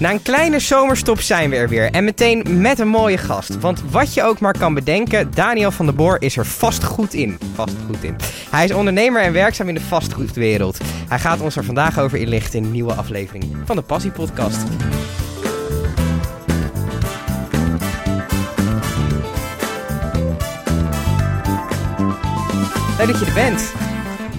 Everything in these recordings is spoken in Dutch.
Na een kleine zomerstop zijn we er weer. En meteen met een mooie gast. Want wat je ook maar kan bedenken, Daniel van der Boor is er vast goed in. Vast goed in. Hij is ondernemer en werkzaam in de vastgoedwereld. Hij gaat ons er vandaag over inlichten in een nieuwe aflevering van de Passie Podcast. Leuk dat je er bent.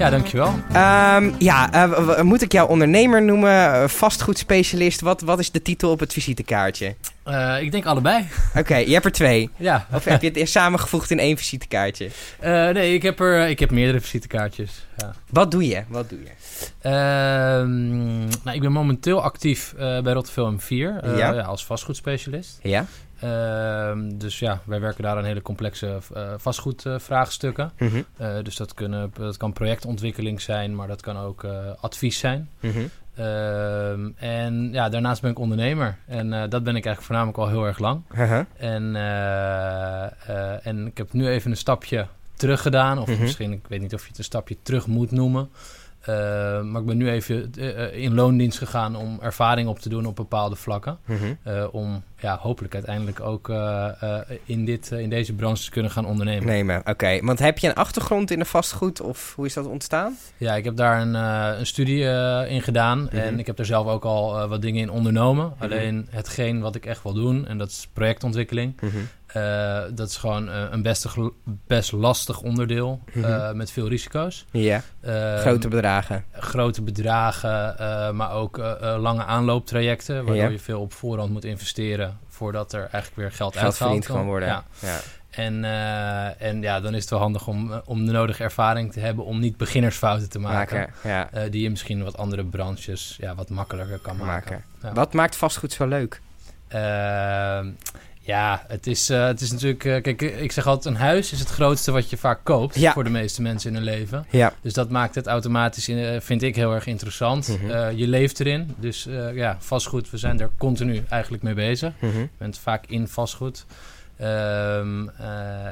Ja, dankjewel. Ehm ja, eh, moet ik jou ondernemer noemen? Eh, vastgoedspecialist? Wat, wat is de titel op het visitekaartje? Eh, ik denk allebei. Oké, je hebt er twee. Ja. Of heb je het samengevoegd in één visitekaartje? Nee, ik heb, er, ik heb meerdere visitekaartjes. Ja. Wat doe je? Wat doe je? Ehm, nou, ik ben momenteel actief bij Rotterdam 4 eh, Ja. ja, als vastgoedspecialist. Ja? Ehm, dus ja, wij werken daar aan hele complexe eh vastgoedvraagstukken. Mhm, Eh, dus dat, kunnen, dat kan projectontwikkeling zijn, maar dat kan ook eh, advies zijn. mhm. Ehm, en ja, daarnaast ben ik ondernemer. En dat ben ik eigenlijk voornamelijk al heel erg lang. En, en ik heb nu even een stapje terug gedaan. Of Mhm. misschien, ik weet niet of je het een stapje terug moet noemen. Eh, maar ik ben nu even eh, in loondienst gegaan om ervaring op te doen op bepaalde vlakken. Mhm. Eh, om ja, hopelijk uiteindelijk ook in, dit, in deze branche te kunnen gaan ondernemen. Nee, maar oké. Want heb je een achtergrond in de vastgoed of hoe is dat ontstaan? Ja, ik heb daar een, een studie in gedaan. Mhm. En ik heb er zelf ook al wat dingen in ondernomen. Alleen hetgeen wat ik echt wil doen, en dat is projectontwikkeling. Eh, dat is gewoon eh, een best, best lastig onderdeel eh, met veel risico's. Ja, Ehm, grote bedragen. grote bedragen, maar ook lange aanlooptrajecten, waardoor Ja. je veel op voorhand moet investeren voordat er eigenlijk weer geld, Geld uitgehaald kan worden. Ja. Ja. En, en ja, dan is het wel handig om, om de nodige ervaring te hebben om niet beginnersfouten te maken. Maken. Ja. die je misschien wat andere branches ja, wat makkelijker kan maken. Maken. Wat maakt vastgoed zo leuk? Ja, het is, eh, het is natuurlijk... eh, kijk, ik zeg altijd, een huis is het grootste wat je vaak koopt... Ja. voor de meeste mensen in hun leven. Ja. Dus dat maakt het automatisch, in, eh, vind ik, heel erg interessant. Mhm. Eh, je leeft erin. Dus eh, ja, vastgoed, we zijn er continu eigenlijk mee bezig. Mhm. Je bent vaak in vastgoed. Ehm, eh,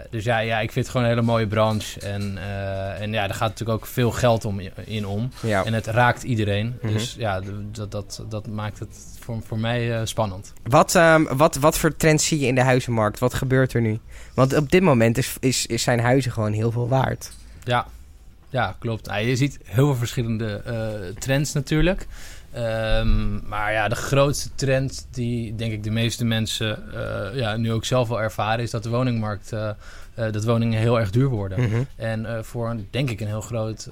dus ja, ja, ik vind het gewoon een hele mooie branche. En, eh, en ja, er gaat natuurlijk ook veel geld om, in om. Ja. En het raakt iedereen. Mhm. Dus ja, dat, dat, dat maakt het voor, voor mij eh, spannend. Wat, ehm, wat, wat voor trends zie je in de huizenmarkt? Wat gebeurt er nu? Want op dit moment is, is, is zijn huizen gewoon heel veel waard. Ja, ja klopt. Nou, je ziet heel veel verschillende trends natuurlijk. Ehm, maar ja, de grootste trend die denk ik de meeste mensen eh, ja, nu ook zelf wel ervaren... is dat de woningmarkt, eh, eh, dat woningen heel erg duur worden. Mhm. En voor, denk ik, een heel groot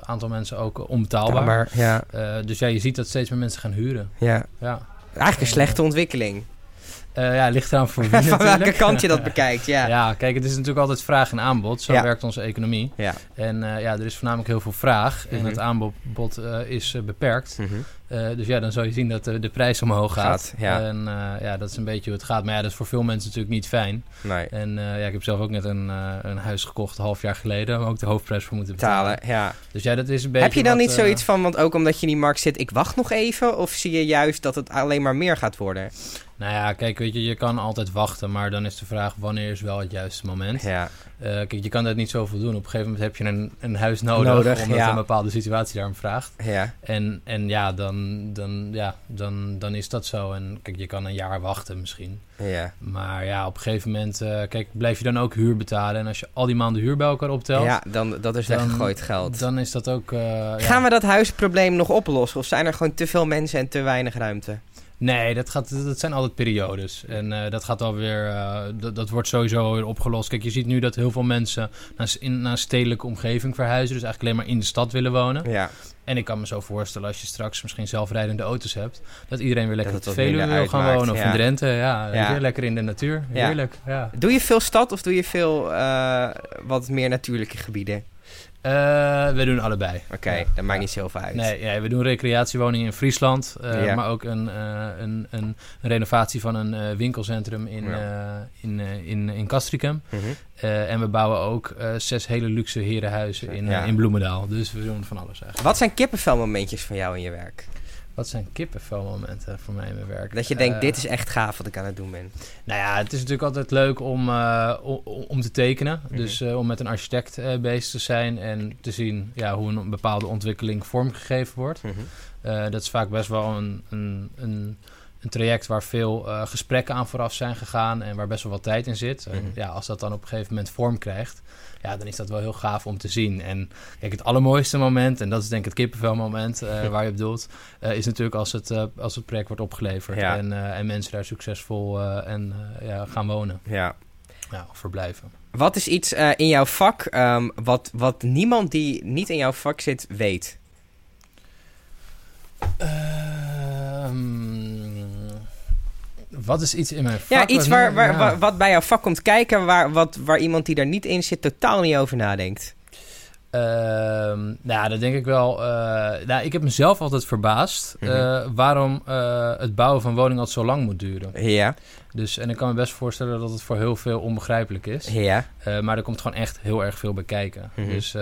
aantal mensen ook onbetaalbaar. Maar ja, dus ja, je ziet dat steeds meer mensen gaan huren. ja. Ja, Eigenlijk een slechte ontwikkeling. Eh, ja ligt eraan voor wie Van welke kant je dat bekijkt, ja. Ja, kijk, het is natuurlijk altijd vraag en aanbod. Zo Ja. werkt onze economie. Ja. En eh, ja, er is voornamelijk heel veel vraag. En Mhm. het aanbod eh, is beperkt. Mhm. Dus ja, dan zou je zien dat de, de prijs omhoog gaat. Gaat, ja. En ja, dat is een beetje hoe het gaat. Maar ja, dat is voor veel mensen natuurlijk niet fijn. Nee. En ja, ik heb zelf ook net een, een huis gekocht, een half jaar geleden. Waar ook de hoofdprijs voor moeten betalen. Ja. Dus ja, dat is een beetje Heb je dan wat, niet zoiets van, want ook omdat je in die markt zit, ik wacht nog even? Of zie je juist dat het alleen maar meer gaat worden? Nou ja, kijk, weet je, je kan altijd wachten. Maar dan is de vraag, wanneer is wel het juiste moment? Ja. Eh, kijk, je kan dat niet zoveel doen. Op een gegeven moment heb je een, een huis nodig, Nodig, omdat ja. een bepaalde situatie daarom vraagt. Ja. En, en ja, dan, dan, ja dan, dan is dat zo. En kijk, je kan een jaar wachten misschien. Ja. Maar ja, op een gegeven moment, eh, kijk, blijf je dan ook huur betalen. En als je al die maanden huur bij elkaar optelt, Ja, dan, dat is Dan- weggegooid geld. dan is dat ook... eh, ja. Gaan we dat huisprobleem nog oplossen? Of zijn er gewoon te veel mensen en te weinig ruimte? Nee, dat, gaat, dat zijn altijd periodes. En eh, dat gaat alweer. eh dat, dat wordt sowieso weer opgelost. Kijk, je ziet nu dat heel veel mensen naar, in, naar een stedelijke omgeving verhuizen. Dus eigenlijk alleen maar in de stad willen wonen. Ja. En ik kan me zo voorstellen, als je straks misschien zelfrijdende auto's hebt, dat iedereen weer lekker op het de Veluwe wil gaan wonen. Of ja. in Drenthe, ja. Ja. Weer lekker in de natuur. Heerlijk, ja. Doe je veel stad of doe je veel eh, wat meer natuurlijke gebieden? Eh, we doen allebei. Oké, Ja. dat maakt niet zoveel uit. Nee, ja, we doen recreatiewoningen in Friesland. eh, Ja. Maar ook een, eh, een, een, renovatie van een winkelcentrum in, in, in, in Castricum. Mhm. En we bouwen ook zes hele luxe herenhuizen in, in Bloemendaal. Dus we doen van alles eigenlijk. Wat zijn kippenvelmomentjes van jou in je werk? Wat zijn kippenvelmomenten voor mij in mijn werk? Dat je denkt, Eh, dit is echt gaaf wat ik aan het doen ben. Nou ja, het is natuurlijk altijd leuk om, eh, om te tekenen. Mhm. Dus eh, om met een architect bezig te zijn en te zien ja, hoe een bepaalde ontwikkeling vormgegeven wordt. Mhm. Dat is vaak best wel een, een, een, een traject waar veel eh, gesprekken aan vooraf zijn gegaan en waar best wel wat tijd in zit. En Mhm. ja, als dat dan op een gegeven moment vorm krijgt, ja, dan is dat wel heel gaaf om te zien. En kijk, het allermooiste moment, en dat is denk ik het kippenvelmoment eh, waar je op doelt, eh, is natuurlijk als het, eh, als het project wordt opgeleverd Ja. en, eh, en mensen daar succesvol eh, en eh, ja, gaan wonen, Ja. ja, of verblijven. Wat is iets eh, in jouw vak ehm, wat, wat niemand die niet in jouw vak zit weet? Wat is iets in mijn vak? Ja, iets waar, waar, wat bij jouw vak komt kijken, waar, wat, waar iemand die daar niet in zit totaal niet over nadenkt. Ehm, nou, dat denk ik wel. eh, nou, ik heb mezelf altijd verbaasd Mhm. eh, waarom eh, het bouwen van woningen altijd zo lang moet duren. Ja, Dus, en ik kan me best voorstellen dat het voor heel veel onbegrijpelijk is. ja. Maar er komt gewoon echt heel erg veel bij kijken. Mhm. Dus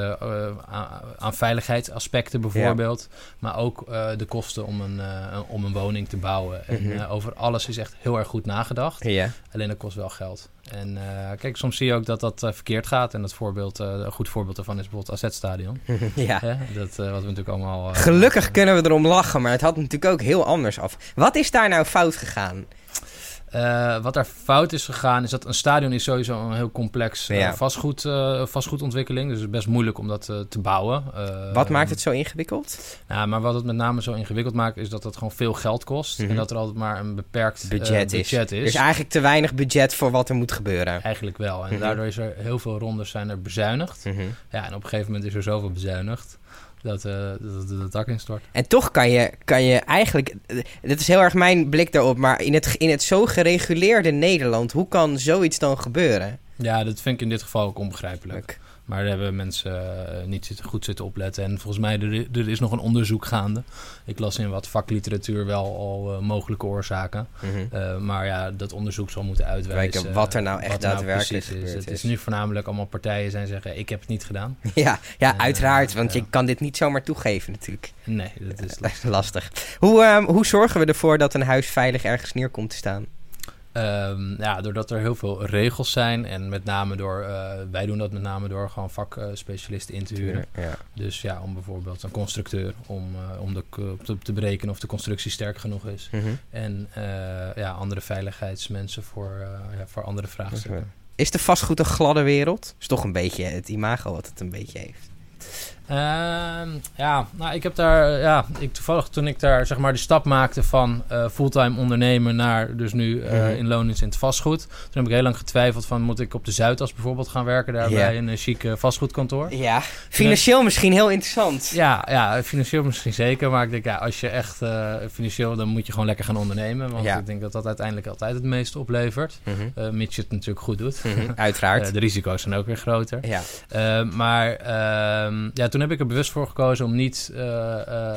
aan, aan veiligheidsaspecten bijvoorbeeld. Maar ook de kosten om een, om een woning te bouwen. En Mhm. over alles is echt heel erg goed nagedacht. Ja. Alleen dat kost wel geld. En eh, kijk, soms zie je ook dat dat eh, verkeerd gaat. En dat voorbeeld, eh, een goed voorbeeld daarvan is bijvoorbeeld AZ Stadion. ja. Dat, wat we natuurlijk allemaal... Gelukkig kunnen we erom lachen, maar het had natuurlijk ook heel anders af. Wat is daar nou fout gegaan? Eh, wat er fout is gegaan, is dat een stadion is sowieso een heel complex eh, Ja. vastgoed, eh, vastgoedontwikkeling. Dus het is best moeilijk om dat te bouwen. Wat maakt het zo ingewikkeld? Nou, maar wat het met name zo ingewikkeld maakt, is dat het gewoon veel geld kost. Mhm. En dat er altijd maar een beperkt Budget is. is. Dus eigenlijk te weinig budget voor wat er moet gebeuren. Eigenlijk wel. En Mhm. daardoor is er heel veel rondes zijn er bezuinigd. Mhm. Ja, en op een gegeven moment is er zoveel bezuinigd dat, eh dat, dat het dak instort. En toch kan je, kan je eigenlijk... eh, Dit is heel erg mijn blik daarop, maar in het, in het zo gereguleerde Nederland... hoe kan zoiets dan gebeuren? Ja, dat vind ik in dit geval ook onbegrijpelijk. Maar daar hebben mensen eh, niet zitten, goed zitten opletten. En volgens mij, er, er is nog een onderzoek gaande. Ik las in wat vakliteratuur wel al eh, mogelijke oorzaken. Mhm. Eh, maar ja, dat onderzoek zal moeten uitwijzen. Kijken wat er nou echt nou daadwerkelijk precies is. Het is. nu voornamelijk allemaal partijen zijn zeggen... ik heb het niet gedaan. Ja, ja uiteraard, want je kan dit niet zomaar toegeven natuurlijk. Nee, dat is lastig. Lastig. Hoe, ehm, hoe zorgen we ervoor dat een huis veilig ergens neer komt te staan? Ehm, ja, doordat er heel veel regels zijn en met name door, eh, wij doen dat met name door gewoon vakspecialisten in te huren. Ja. Dus ja, om bijvoorbeeld een constructeur, om, eh, om de, te, te berekenen of de constructie sterk genoeg is. Mhm. En eh, ja, andere veiligheidsmensen voor, ja, voor andere vraagstukken. Is de vastgoed een gladde wereld? Is toch een beetje het imago wat het een beetje heeft. Ehm, ja, nou, ik heb daar, ja, ik toevallig toen ik daar zeg maar de stap maakte van eh, fulltime ondernemer naar dus nu Mhm. in loondienst in het vastgoed. Toen heb ik heel lang getwijfeld van moet ik op de Zuidas bijvoorbeeld gaan werken daar bij een eh, vastgoedkantoor. Ja, financieel misschien heel interessant. Ja, ja, financieel misschien zeker, maar ik denk ja, als je echt financieel, dan moet je gewoon lekker gaan ondernemen, want Ja. ik denk dat dat uiteindelijk altijd het meeste oplevert, eh mits je het natuurlijk goed doet. Mhm, Uiteraard. De risico's zijn ook weer groter. ja. Uh, maar ehm, ja, toen heb ik er bewust voor gekozen om niet uh, uh,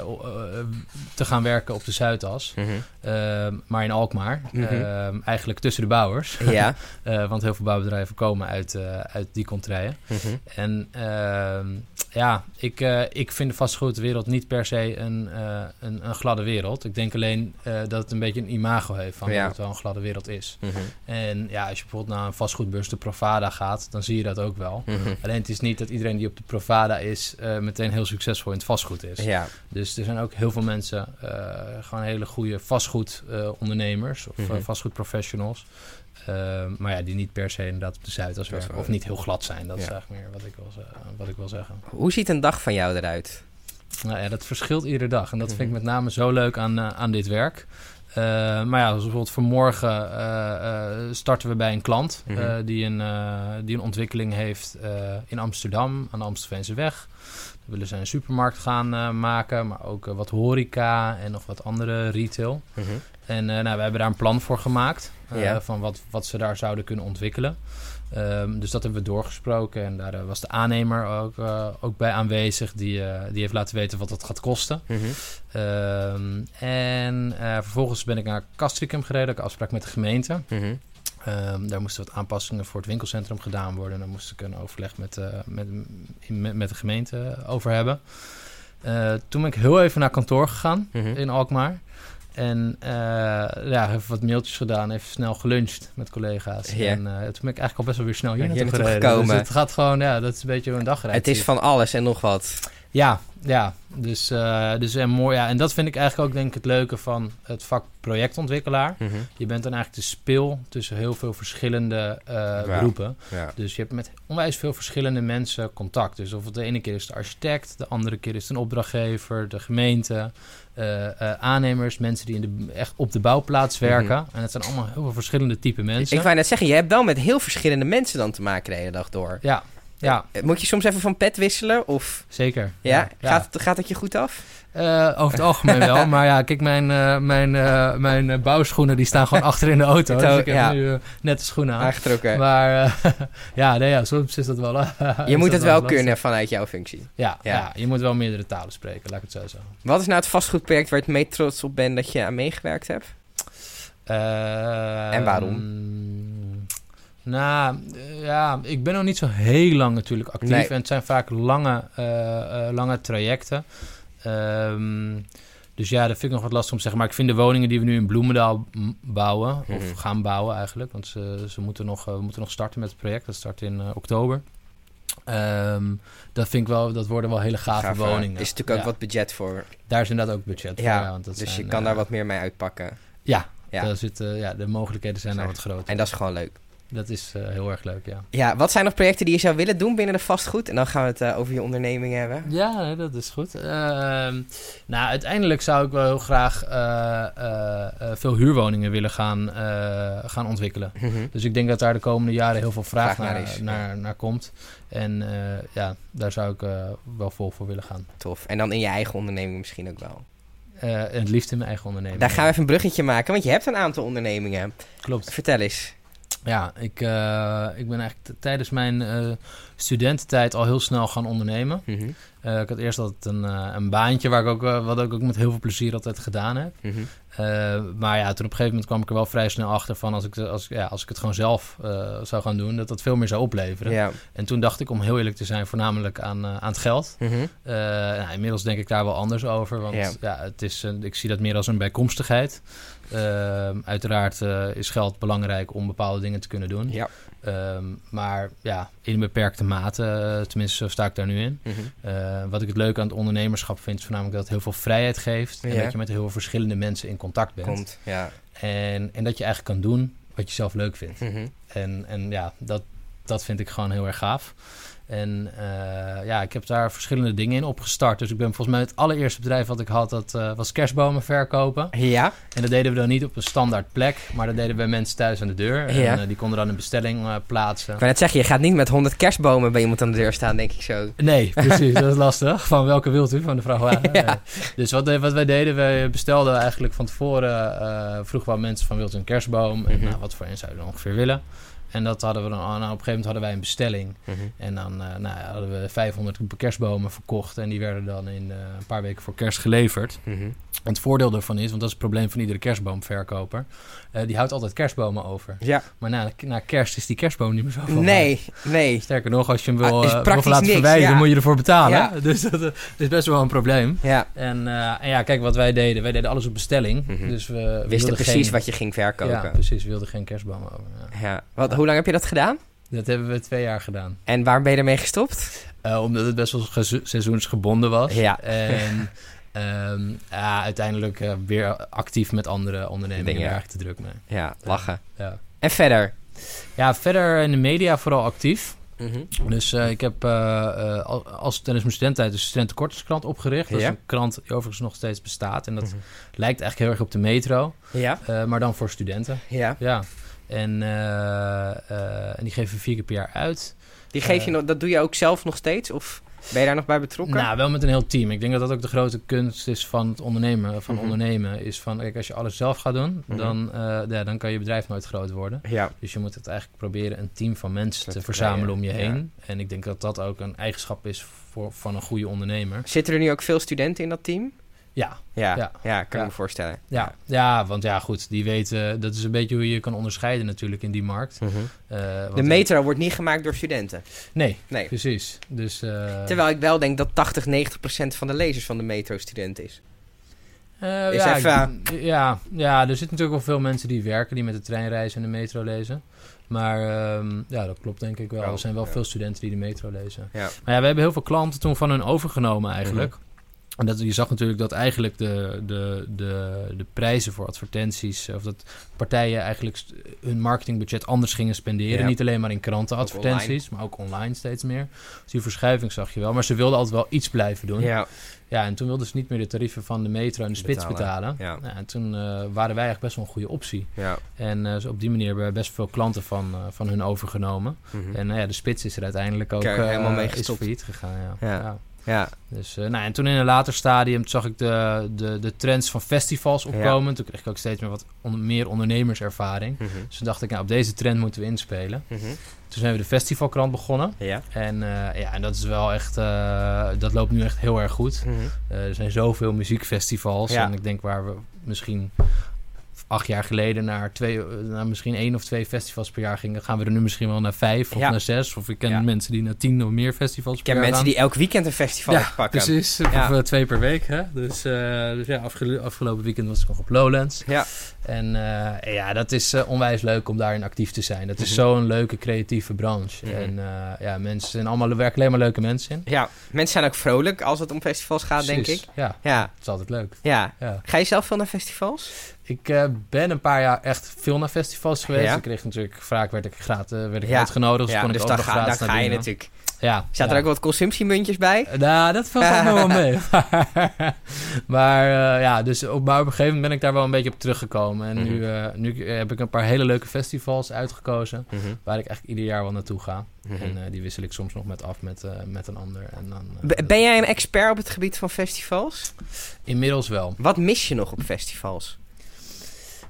te gaan werken op de Zuidas, Mhm. Ehm, maar in Alkmaar. Mhm. Ehm, eigenlijk tussen de bouwers. Ja. Want heel veel bouwbedrijven komen uit, uit die contraien. Mhm. En ehm, ja, ik, ik vind de vastgoedwereld niet per se een, een, een, gladde wereld. Ik denk alleen dat het een beetje een imago heeft van Ja. dat het wel een gladde wereld is. En ja, als je bijvoorbeeld naar een vastgoedbeurs, de Provada, gaat, dan zie je dat ook wel. Alleen het is niet dat iedereen die op de Provada is, uh, meteen heel succesvol in het vastgoed is. Ja. Dus er zijn ook heel veel mensen, uh, gewoon hele goede vastgoedondernemers of Mhm. vastgoedprofessionals. Maar ja, die niet per se inderdaad op de Zuidas werken. Of niet heel glad zijn. Dat is eigenlijk meer wat ik, wil, wat ik wil zeggen. Hoe ziet een dag van jou eruit? Nou ja, dat verschilt iedere dag. En dat vind ik Mhm. met name zo leuk aan, aan dit werk. Uh, maar ja, bijvoorbeeld vanmorgen uh, starten we bij een klant Mhm. die, een, die een ontwikkeling heeft in Amsterdam, aan de Amstelveense weg. We willen ze een supermarkt gaan maken, maar ook wat horeca en nog wat andere retail. Mhm. En nou, we hebben daar een plan voor gemaakt Ja. van wat, wat ze daar zouden kunnen ontwikkelen. Um, dus dat hebben we doorgesproken en daar uh, was de aannemer ook, uh, ook bij aanwezig. Die, uh, die heeft laten weten wat dat gaat kosten. Mhm. Um, en vervolgens ben ik naar Castricum gereden. Ik afspraak met de gemeente. Mhm. Um, daar moesten wat aanpassingen voor het winkelcentrum gedaan worden. En daar moest ik een overleg met, met, met, met, de gemeente over hebben. Toen ben ik heel even naar kantoor gegaan Mhm. in Alkmaar. En uh, ja, even wat mailtjes gedaan, even snel geluncht met collega's. En uh, toen ben ik eigenlijk al best wel weer snel hier Ja, naartoe gereden. gekomen. Dus het gaat gewoon, ja, dat is een beetje een dagreis. Het is van alles en nog wat. Ja, ja. Dus, eh, dus en mooi. Ja. En dat vind ik eigenlijk ook denk ik het leuke van het vak projectontwikkelaar. Mhm. Je bent dan eigenlijk de spil tussen heel veel verschillende eh, Ja. beroepen. Ja. Dus je hebt met onwijs veel verschillende mensen contact. Dus of het de ene keer is de architect, de andere keer is het een opdrachtgever, de gemeente, eh, eh, aannemers, mensen die in de, echt op de bouwplaats werken. En het zijn allemaal heel veel verschillende type mensen. Ik wou net zeggen, je hebt wel met heel verschillende mensen dan te maken de hele dag door. Ja, ja, Moet je soms even van pet wisselen? Of zeker. ja, ja. Gaat, het, gaat het je goed af? Eh, over het algemeen wel. Maar ja, kijk, mijn, eh, mijn, eh, mijn eh, bouwschoenen die staan gewoon achter in de auto. Dus ik heb ja. nu eh, net de schoenen aan. Aangetrokken. Maar eh, ja, nee, ja, soms is dat wel... eh, je moet het wel kunnen vanuit jouw functie. Ja, Ja. ja. je moet wel meerdere talen spreken, laat ik het zo zeggen. Wat is nou het vastgoedproject waar je het mee trots op bent dat je aan meegewerkt hebt? Eh, En waarom? mm, nou, eh, ja, ik ben nog niet zo heel lang natuurlijk actief. Nee. En het zijn vaak lange, eh, eh, lange trajecten. Ehm, dus ja, dat vind ik nog wat lastig om te zeggen. Maar ik vind de woningen die we nu in Bloemendaal bouwen, Mhm. of gaan bouwen eigenlijk, want ze, ze moeten, nog, we moeten nog starten met het project. Dat start in oktober. Ehm, dat vind ik wel, dat worden wel hele gave, Gave. woningen. Er is natuurlijk ook Ja. wat budget voor. Daar is inderdaad ook budget Ja, voor. want dat dus je kan daar wat meer mee uitpakken. Ja, Ja. Daar zit, ja, de mogelijkheden zijn daar wat groter. En dat is gewoon leuk. Dat is eh, heel erg leuk, ja. Ja, wat zijn nog projecten die je zou willen doen binnen de vastgoed? En dan gaan we het eh, over je onderneming hebben. Ja, dat is goed. Ehm, nou, uiteindelijk zou ik wel heel graag eh, veel huurwoningen willen gaan, gaan ontwikkelen. Mhm. Dus ik denk dat daar de komende jaren heel veel vraag, Vraag naar naar, is, naar, naar, komt. En ja, daar zou ik wel vol voor willen gaan. Tof. En dan in je eigen onderneming misschien ook wel. Het liefst in mijn eigen onderneming. Daar gaan we even een bruggetje maken, want je hebt een aantal ondernemingen. Klopt. Vertel eens. Ja, ik, eh, ik ben eigenlijk tijdens mijn eh, studententijd al heel snel gaan ondernemen. Mhm. Eh, ik had eerst altijd een, een baantje waar ik ook, wat ik ook met heel veel plezier altijd gedaan heb. Mhm. Maar ja, toen op een gegeven moment kwam ik er wel vrij snel achter van als ik, als, ja, als ik het gewoon zelf zou gaan doen, dat dat veel meer zou opleveren. En toen dacht ik, om heel eerlijk te zijn, voornamelijk aan, aan het geld. Mhm. Nou, inmiddels denk ik daar wel anders over, want Ja. ja. het is, een- ik zie dat meer als een bijkomstigheid. Eh, uiteraard eh, is geld belangrijk om bepaalde dingen te kunnen doen. Ja. Ehm, maar ja, in een beperkte mate, eh, tenminste zo sta ik daar nu in. Mhm. Eh, wat ik het leuke aan het ondernemerschap vind, is voornamelijk dat het heel veel vrijheid geeft. En dat je met heel veel verschillende mensen in contact bent. Komt, ja. En, en dat je eigenlijk kan doen wat je zelf leuk vindt. Mhm. En, en ja, dat, dat vind ik gewoon heel erg gaaf. En eh, ja, ik heb daar verschillende dingen in opgestart. Dus ik ben volgens mij het allereerste bedrijf wat ik had, dat eh, was kerstbomen verkopen. Ja. En dat deden we dan niet op een standaard plek, maar dat deden we bij mensen thuis aan de deur. Ja. En eh, die konden dan een bestelling plaatsen. Ik wou net zeggen, je gaat niet met 100 kerstbomen bij iemand aan de deur staan, denk ik zo. Nee, precies. dat is lastig. Van welke wilt u? Van de vrachtwagen. Ja. Dus wat, wat wij deden, wij bestelden eigenlijk van tevoren... eh vroegen we aan mensen van wilt u een kerstboom? En Mhm. nou, wat voor een zou je dan ongeveer willen? En dat hadden we dan... Nou, op een gegeven moment hadden wij een bestelling. Mhm. En dan eh, nou, hadden we 500 kerstbomen verkocht. En die werden dan in eh, een paar weken voor kerst geleverd. Mhm. En het voordeel daarvan is, want dat is het probleem van iedere kerstboomverkoper... eh, die houdt altijd kerstbomen over. Ja. Maar na, na kerst is die kerstboom niet meer zo van Nee, nee. Sterker nog, als je hem Ah, wil, eh, wil laten verwijderen, ja. moet je ervoor betalen. Ja. Dus dat is best wel een probleem. Ja. En, en ja, kijk wat wij deden. Wij deden alles op bestelling. Mhm. Dus we Wist wilden je precies geen, wat je ging verkopen. Ja, precies. We wilden geen kerstbomen over. Ja. Ja. Wat, hoe lang heb je dat gedaan? Dat hebben we twee jaar gedaan. En waar ben je ermee gestopt? Eh, omdat het best wel ge- seizoensgebonden was. Ja. En ehm, ja, uiteindelijk eh, weer actief met andere ondernemingen. Dingen. Eigenlijk te druk mee. Ja, lachen. Ja. En verder? ja, verder in de media vooral actief. Mhm. Dus eh, ik heb al- als tijdens mijn studententijd de Studentenkortingskrant opgericht. Dat Ja. is een krant die overigens nog steeds bestaat. En dat Mhm. lijkt eigenlijk heel erg op de metro, Ja. maar dan voor studenten. Ja. Ja. En, eh, eh, en die geven we vier keer per jaar uit. Die geef je Eh. nog, dat doe je ook zelf nog steeds? Of ben je daar nog bij betrokken? Nou, wel met een heel team. Ik denk dat dat ook de grote kunst is van het ondernemen. Van Mhm. ondernemen is van, kijk, als je alles zelf gaat doen, Mhm. dan, ja, dan kan je bedrijf nooit groot worden. ja. Dus je moet het eigenlijk proberen een team van mensen Dat te verzamelen om je heen. En ik denk dat dat ook een eigenschap is voor, van een goede ondernemer. Zitten er nu ook veel studenten in dat team? Ja, Ja, ja. Ja. kan Ja. ik me voorstellen. Ja, ja, want ja, goed, die weten, dat is een beetje hoe je je kan onderscheiden natuurlijk in die markt. Mhm. Eh, De metro wordt niet gemaakt door studenten. Nee, Nee. precies. Dus, eh, Terwijl ik wel denk dat 80, 90 procent van de lezers van de metro student is. Eh, Is ja, even- ik- ja, ja, er zitten natuurlijk wel veel mensen die werken, die met de trein reizen en de metro lezen. Maar ehm, ja, dat klopt denk ik wel. Oh, er zijn wel ja. veel studenten die de metro lezen. Ja. Maar ja, we hebben heel veel klanten toen van hun overgenomen eigenlijk. Mhm. En dat, je zag natuurlijk dat eigenlijk de, de, de, de prijzen voor advertenties... of dat partijen eigenlijk hun marketingbudget anders gingen spenderen. Ja. Niet alleen maar in krantenadvertenties, maar ook online steeds meer. Dus die verschuiving zag je wel. Maar ze wilden altijd wel iets blijven doen. Ja. Ja, en toen wilden ze niet meer de tarieven van de metro en de spits Betalen, betalen. ja. Ja, en toen eh, waren wij eigenlijk best wel een goede optie. Ja. En eh, op die manier hebben we best veel klanten van, eh, van hun overgenomen. Mhm. En nou ja, de spits is er uiteindelijk ook Kijk, eh, helemaal mee is gestopt. failliet gegaan. Ja. Ja. Dus, eh, nou, en toen in een later stadium zag ik de, de, de trends van festivals opkomen. Toen kreeg ik ook steeds meer wat meer ondernemerservaring. Mhm. Dus toen dacht ik, nou, op deze trend moeten we inspelen. Mhm. Toen zijn we de festivalkrant begonnen. Ja. En, eh, ja, en dat is wel echt, eh, dat loopt nu echt heel erg goed. Mhm. Er zijn zoveel muziekfestivals. Ja. En ik denk waar we misschien acht jaar geleden naar, twee, eh, naar misschien één of twee festivals per jaar gingen, gaan we er nu misschien wel naar vijf of Ja. naar zes. Of ik ken Ja. mensen die naar tien of meer festivals Ik per ken jaar mensen gaan. die elk weekend een festival Ja, pakken. Precies, of eh, twee per week. Hè? Dus, eh, dus ja, afgelo- afgelopen weekend was ik nog op Lowlands. Ja. En ja, dat is onwijs leuk om daarin actief te zijn. Dat is Mhm. zo'n leuke creatieve branche. Mhm. En ja, mensen zijn allemaal, er werken alleen maar leuke mensen in. Ja, mensen zijn ook vrolijk als het om festivals gaat, denk ik. Ja, Ja, het is altijd leuk. ja. Ja. Ga je zelf veel naar festivals? Ik eh, ben een paar jaar echt veel naar festivals geweest. Ja. Ik kreeg natuurlijk vaak werd ik gratis werd ik Ja. uitgenodigd. Dus ja, kon dus ik nog ga, ga je natuurlijk. Ja, Zaten er ook wat consumptiemuntjes bij? Eh, Nou, dat valt nog wel mee. maar eh, ja, dus op, maar op een gegeven moment ben ik daar wel een beetje op teruggekomen. En nu, eh, nu heb ik een paar hele leuke festivals uitgekozen. Mhm. Waar ik eigenlijk ieder jaar wel naartoe ga. Mhm. En eh, die wissel ik soms nog met af met, eh, met een ander. En dan, eh, Ben jij een expert op het gebied van festivals? Inmiddels wel. Wat mis je nog op festivals?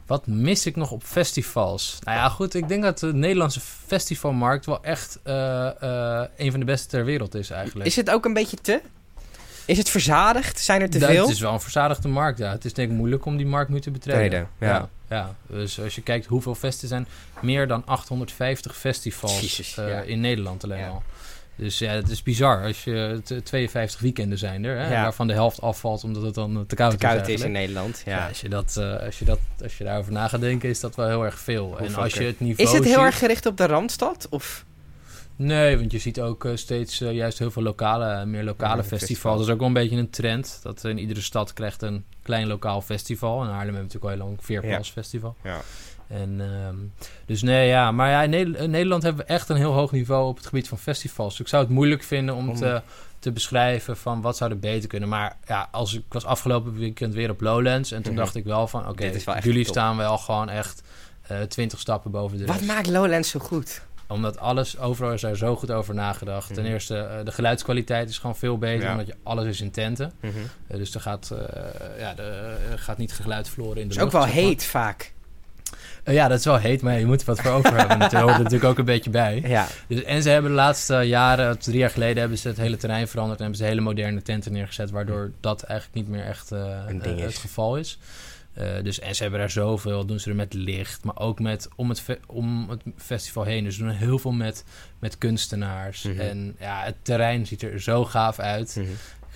Wat mis ik nog op festivals? Nou ja, goed, ik denk dat de Nederlandse festivalmarkt wel echt eh, eh, een van de beste ter wereld is eigenlijk. Is het ook een beetje te? Is het verzadigd? Zijn er te veel? Het is wel een verzadigde markt, ja. Het is denk ik moeilijk om die markt nu te betreden. Treden, ja. ja. ja. Dus als je kijkt hoeveel festen zijn, meer dan 850 festivals Jezus, eh, ja. in Nederland alleen Ja. al. Dus ja, het is bizar. Als je t- 52 weekenden zijn er, hè, Ja. waarvan de helft afvalt omdat het dan eh, te koud, te koud is. is in. Nederland. Ja. Ja. als, je dat, eh, als, je dat, als je daarover na gaat denken, is dat wel heel erg veel. En als je het niveau Is het heel ziet- erg gericht op de Randstad? Of? Nee, want je ziet ook eh, steeds juist heel veel lokale, meer lokale Ja, festivals. Dat is ook wel een beetje een trend. Dat in iedere stad krijgt een klein lokaal festival. In Haarlem hebben we natuurlijk al heel lang Veerplas Festival. Ja. En, ehm, dus nee, ja. Maar ja, in, Nederland, in Nederland hebben we echt een heel hoog niveau op het gebied van festivals. Dus ik zou het moeilijk vinden om te, te beschrijven van wat zou er beter kunnen. Maar ja, als ik was afgelopen weekend weer op Lowlands. En toen Mhm. dacht ik wel van, oké, jullie top. staan wel gewoon echt eh, twintig stappen boven de Wat maakt Lowlands zo goed? omdat alles, overal is er zo goed over nagedacht. Ten Mhm. eerste, eh, de geluidskwaliteit is gewoon veel beter. Ja. Omdat je alles is in tenten. Mhm. Eh, dus er gaat, ja, er gaat niet geluid verloren in de Het is ook lucht, wel heet vaak. Eh, ja, dat is wel heet, maar je moet er wat voor over hebben. Daar hoort er natuurlijk ook een beetje bij. Ja. Dus, en ze hebben de laatste jaren, drie jaar geleden, hebben ze het hele terrein veranderd. En hebben ze hele moderne tenten neergezet. Waardoor dat eigenlijk niet meer echt eh, eh, het geval is. Dus, en ze hebben daar zoveel, doen ze er met licht, maar ook met, om, het om het festival heen. Dus ze doen heel veel met, met kunstenaars. Mhm. En ja, het terrein ziet er zo gaaf uit. Mhm.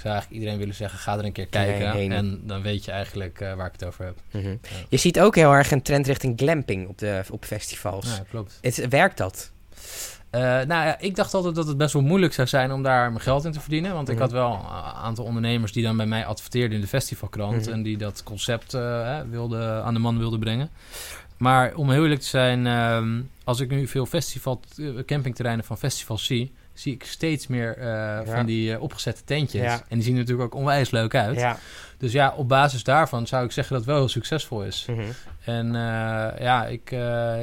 Zou eigenlijk iedereen willen zeggen, ga er een keer er kijken. En dan weet je eigenlijk eh, waar ik het over heb. Mhm. Je ziet ook heel erg een trend richting glamping op, de, op festivals. Ja, klopt. Het, werkt dat? Eh, nou ja, ik dacht altijd dat het best wel moeilijk zou zijn om daar mijn geld in te verdienen. Want ik Mhm. had wel een aantal ondernemers die dan bij mij adverteerden in de festivalkrant. Mhm. En die dat concept eh, wilden, aan de man wilden brengen. Maar om heel eerlijk te zijn, ehm, als ik nu veel festival, campingterreinen van festivals zie, zie ik steeds meer eh, van die eh, opgezette tentjes. Ja. En die zien er natuurlijk ook onwijs leuk uit. Ja. Dus ja, op basis daarvan zou ik zeggen dat het wel heel succesvol is. Mhm. En eh, ja, ik,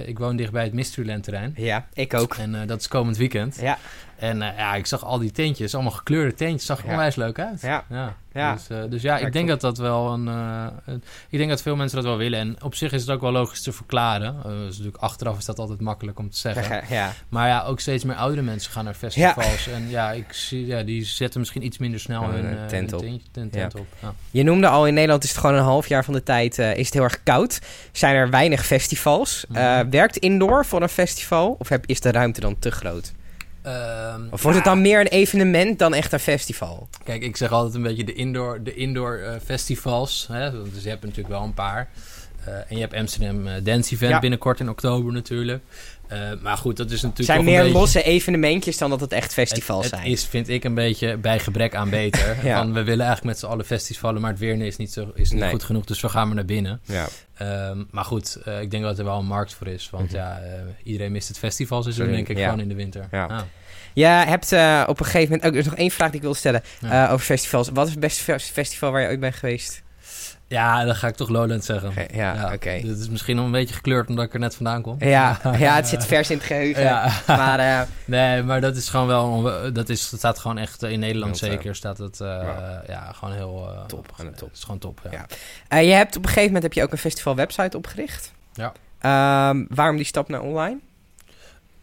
ik woon dichtbij het Mysteryland terrein. Ja, ik ook. En dat is komend weekend. Ja. En ja, ik zag al die tentjes, allemaal gekleurde tentjes, zag er onwijs leuk uit. Ja. ja. Dus, dus ja, ik denk dat dat wel een, een- Ik denk dat veel mensen dat wel willen. En op zich is het ook wel logisch te verklaren. Dus natuurlijk achteraf is dat altijd makkelijk om te zeggen. Ja. Maar ja, ook steeds meer oudere mensen gaan naar festivals. En ja, ik zie, ja, die zetten misschien iets minder snel hun, een eh, tent op. tent, tent, Ja. tent op. Ja. Je noemde al, in Nederland is het gewoon een half jaar van de tijd eh, is het heel erg koud. Zijn er weinig festivals? Eh, Mhm. werkt indoor voor een festival? Of heb, is de ruimte dan te groot? Ehm, Of wordt het dan meer een evenement dan echt een festival? Kijk, ik zeg altijd een beetje de indoor, de indoor eh, festivals. Hè? Dus je hebt natuurlijk wel een paar. Eh, en je hebt Amsterdam eh, Dance Event Ja. binnenkort in oktober natuurlijk. Eh, maar goed, dat is Het natuurlijk zijn meer beetje... losse evenementjes dan dat het echt festivals het, het zijn. is, vind ik, een beetje bij gebrek aan beter. Ja. We willen eigenlijk met z'n allen festivalen, maar het weer is niet, zo, is niet Nee. goed genoeg. Dus we gaan maar naar binnen. Ja. Ehm, maar goed, ik denk dat er wel een markt voor is. Want Mhm. ja, iedereen mist het festivalseizoen, Sorry, denk ik, ja. gewoon in de winter. Ja. Je hebt eh, op een gegeven moment... Ook, er is nog één vraag die ik wil stellen Ja. over festivals. Wat is het beste fe- festival waar je ooit bent geweest? Ja, dan ga ik toch Lowland zeggen. Ja, oké. Dit is misschien nog een beetje gekleurd omdat ik er net vandaan kom. Ja, ja, het zit vers in het geheugen. Ja. Maar eh, Nee, maar dat is gewoon wel... Dat, is, dat staat gewoon echt... In Nederland zeker staat het... eh, ja. ja. gewoon heel... eh, Top, gewoon top. Het is gewoon top, ja. Ja. je hebt op een gegeven moment heb je ook een festival website opgericht. Ja. Ehm, waarom die stap naar online?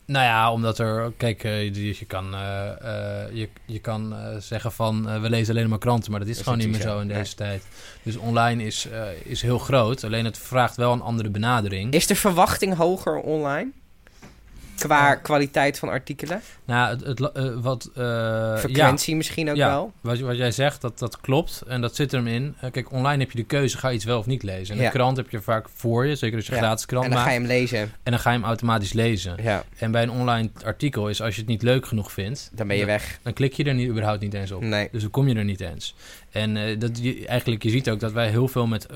Nou ja, omdat er... Kijk, eh, je, je kan, eh, eh, je, je kan eh, zeggen van... we lezen alleen maar kranten, maar dat is Dat is gewoon niet meer zo in deze tijd. Dus online is, is heel groot. Alleen het vraagt wel een andere benadering. Is de verwachting hoger online? Qua kwaliteit van artikelen? Nou, het, het, eh, wat... eh, ja, Frequentie misschien ook ja, wel? Wat, wat jij zegt, dat, dat klopt. En dat zit er in. Eh, kijk, online heb je de keuze, ga je iets wel of niet lezen. En Ja. de krant heb je vaak voor je, zeker als je gratis krant En dan maakt. ga je hem lezen. En dan ga je hem automatisch lezen. Ja, En bij een online artikel is, als je het niet leuk genoeg vindt... dan ben je dan, weg. dan klik je er niet, überhaupt niet eens op. Nee. Dus dan kom je er niet eens. En dat, je, eigenlijk, je ziet ook dat wij heel veel met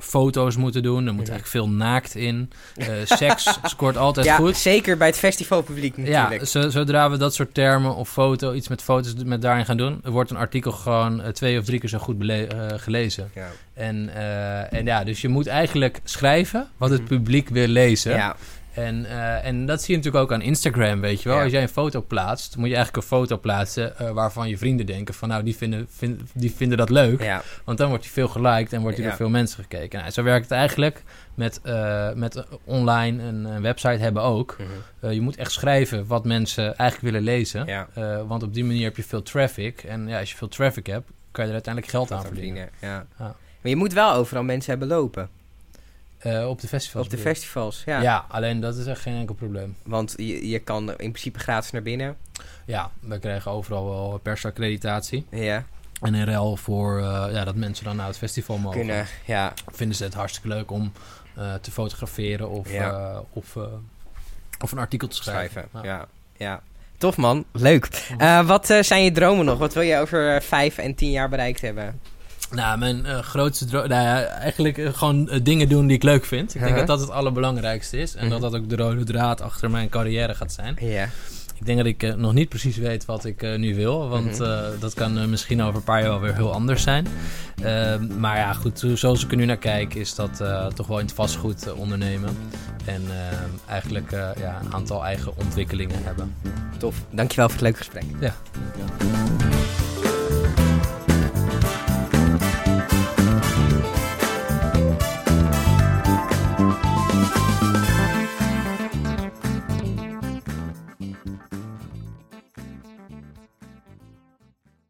foto's moeten doen. Er moet Mhm. eigenlijk veel naakt in. Seks scoort altijd Ja, goed. zeker bij het festivalpubliek natuurlijk. Ja, zo- zodra we dat soort termen of foto, iets met foto's met daarin gaan doen, wordt een artikel gewoon eh, twee of drie keer zo goed eh, gelezen. Ja. En, eh, en ja, dus je moet eigenlijk schrijven wat het Mhm. publiek wil lezen. Ja, En, eh, en dat zie je natuurlijk ook aan Instagram, weet je wel. Ja. Als jij een foto plaatst, moet je eigenlijk een foto plaatsen eh, waarvan je vrienden denken van nou, die vinden, vind- die vinden dat leuk. ja. Want dan wordt hij veel geliked en wordt hij Ja. door veel mensen gekeken. Nou, zo werkt het eigenlijk met, eh, met online een, een website hebben ook. Mhm. Je moet echt schrijven wat mensen eigenlijk willen lezen. want op die manier heb je veel traffic. En ja, als je veel traffic hebt, kan je er uiteindelijk geld aan verdienen. Ja. Maar je moet wel overal mensen hebben lopen. Eh, op de festivals. Op de bedoel festivals, ja. Ja. alleen dat is echt geen enkel probleem. Want je, je kan in principe gratis naar binnen. Ja, we krijgen overal wel persaccreditatie. Ja, En in ruil voor eh, ja, dat mensen dan naar het festival mogen. kunnen. Ja, Vinden ze het hartstikke leuk om eh, te fotograferen of, Ja. of, of een artikel te schrijven. schrijven. Ja. Ja. ja. Tof man, leuk. Wat zijn je dromen nog? Wat wil je over vijf en tien jaar bereikt hebben? Nou, mijn eh, grootste droom... Nou ja, eigenlijk eh, gewoon eh, dingen doen die ik leuk vind. Ik denk Uh-huh. dat dat het allerbelangrijkste is. En Mhm. dat dat ook de rode draad achter mijn carrière gaat zijn. Ja. Ik denk dat ik nog niet precies weet wat ik eh, nu wil. Want Mhm. eh, dat kan eh, misschien over een paar jaar wel weer heel anders zijn. Ehm, maar ja, goed, zo- zoals ik er nu naar kijk... is dat eh, toch wel in het vastgoed ondernemen. En ehm, eigenlijk eh, ja, een aantal eigen ontwikkelingen hebben. Tof. Dankjewel voor het leuke gesprek. Ja.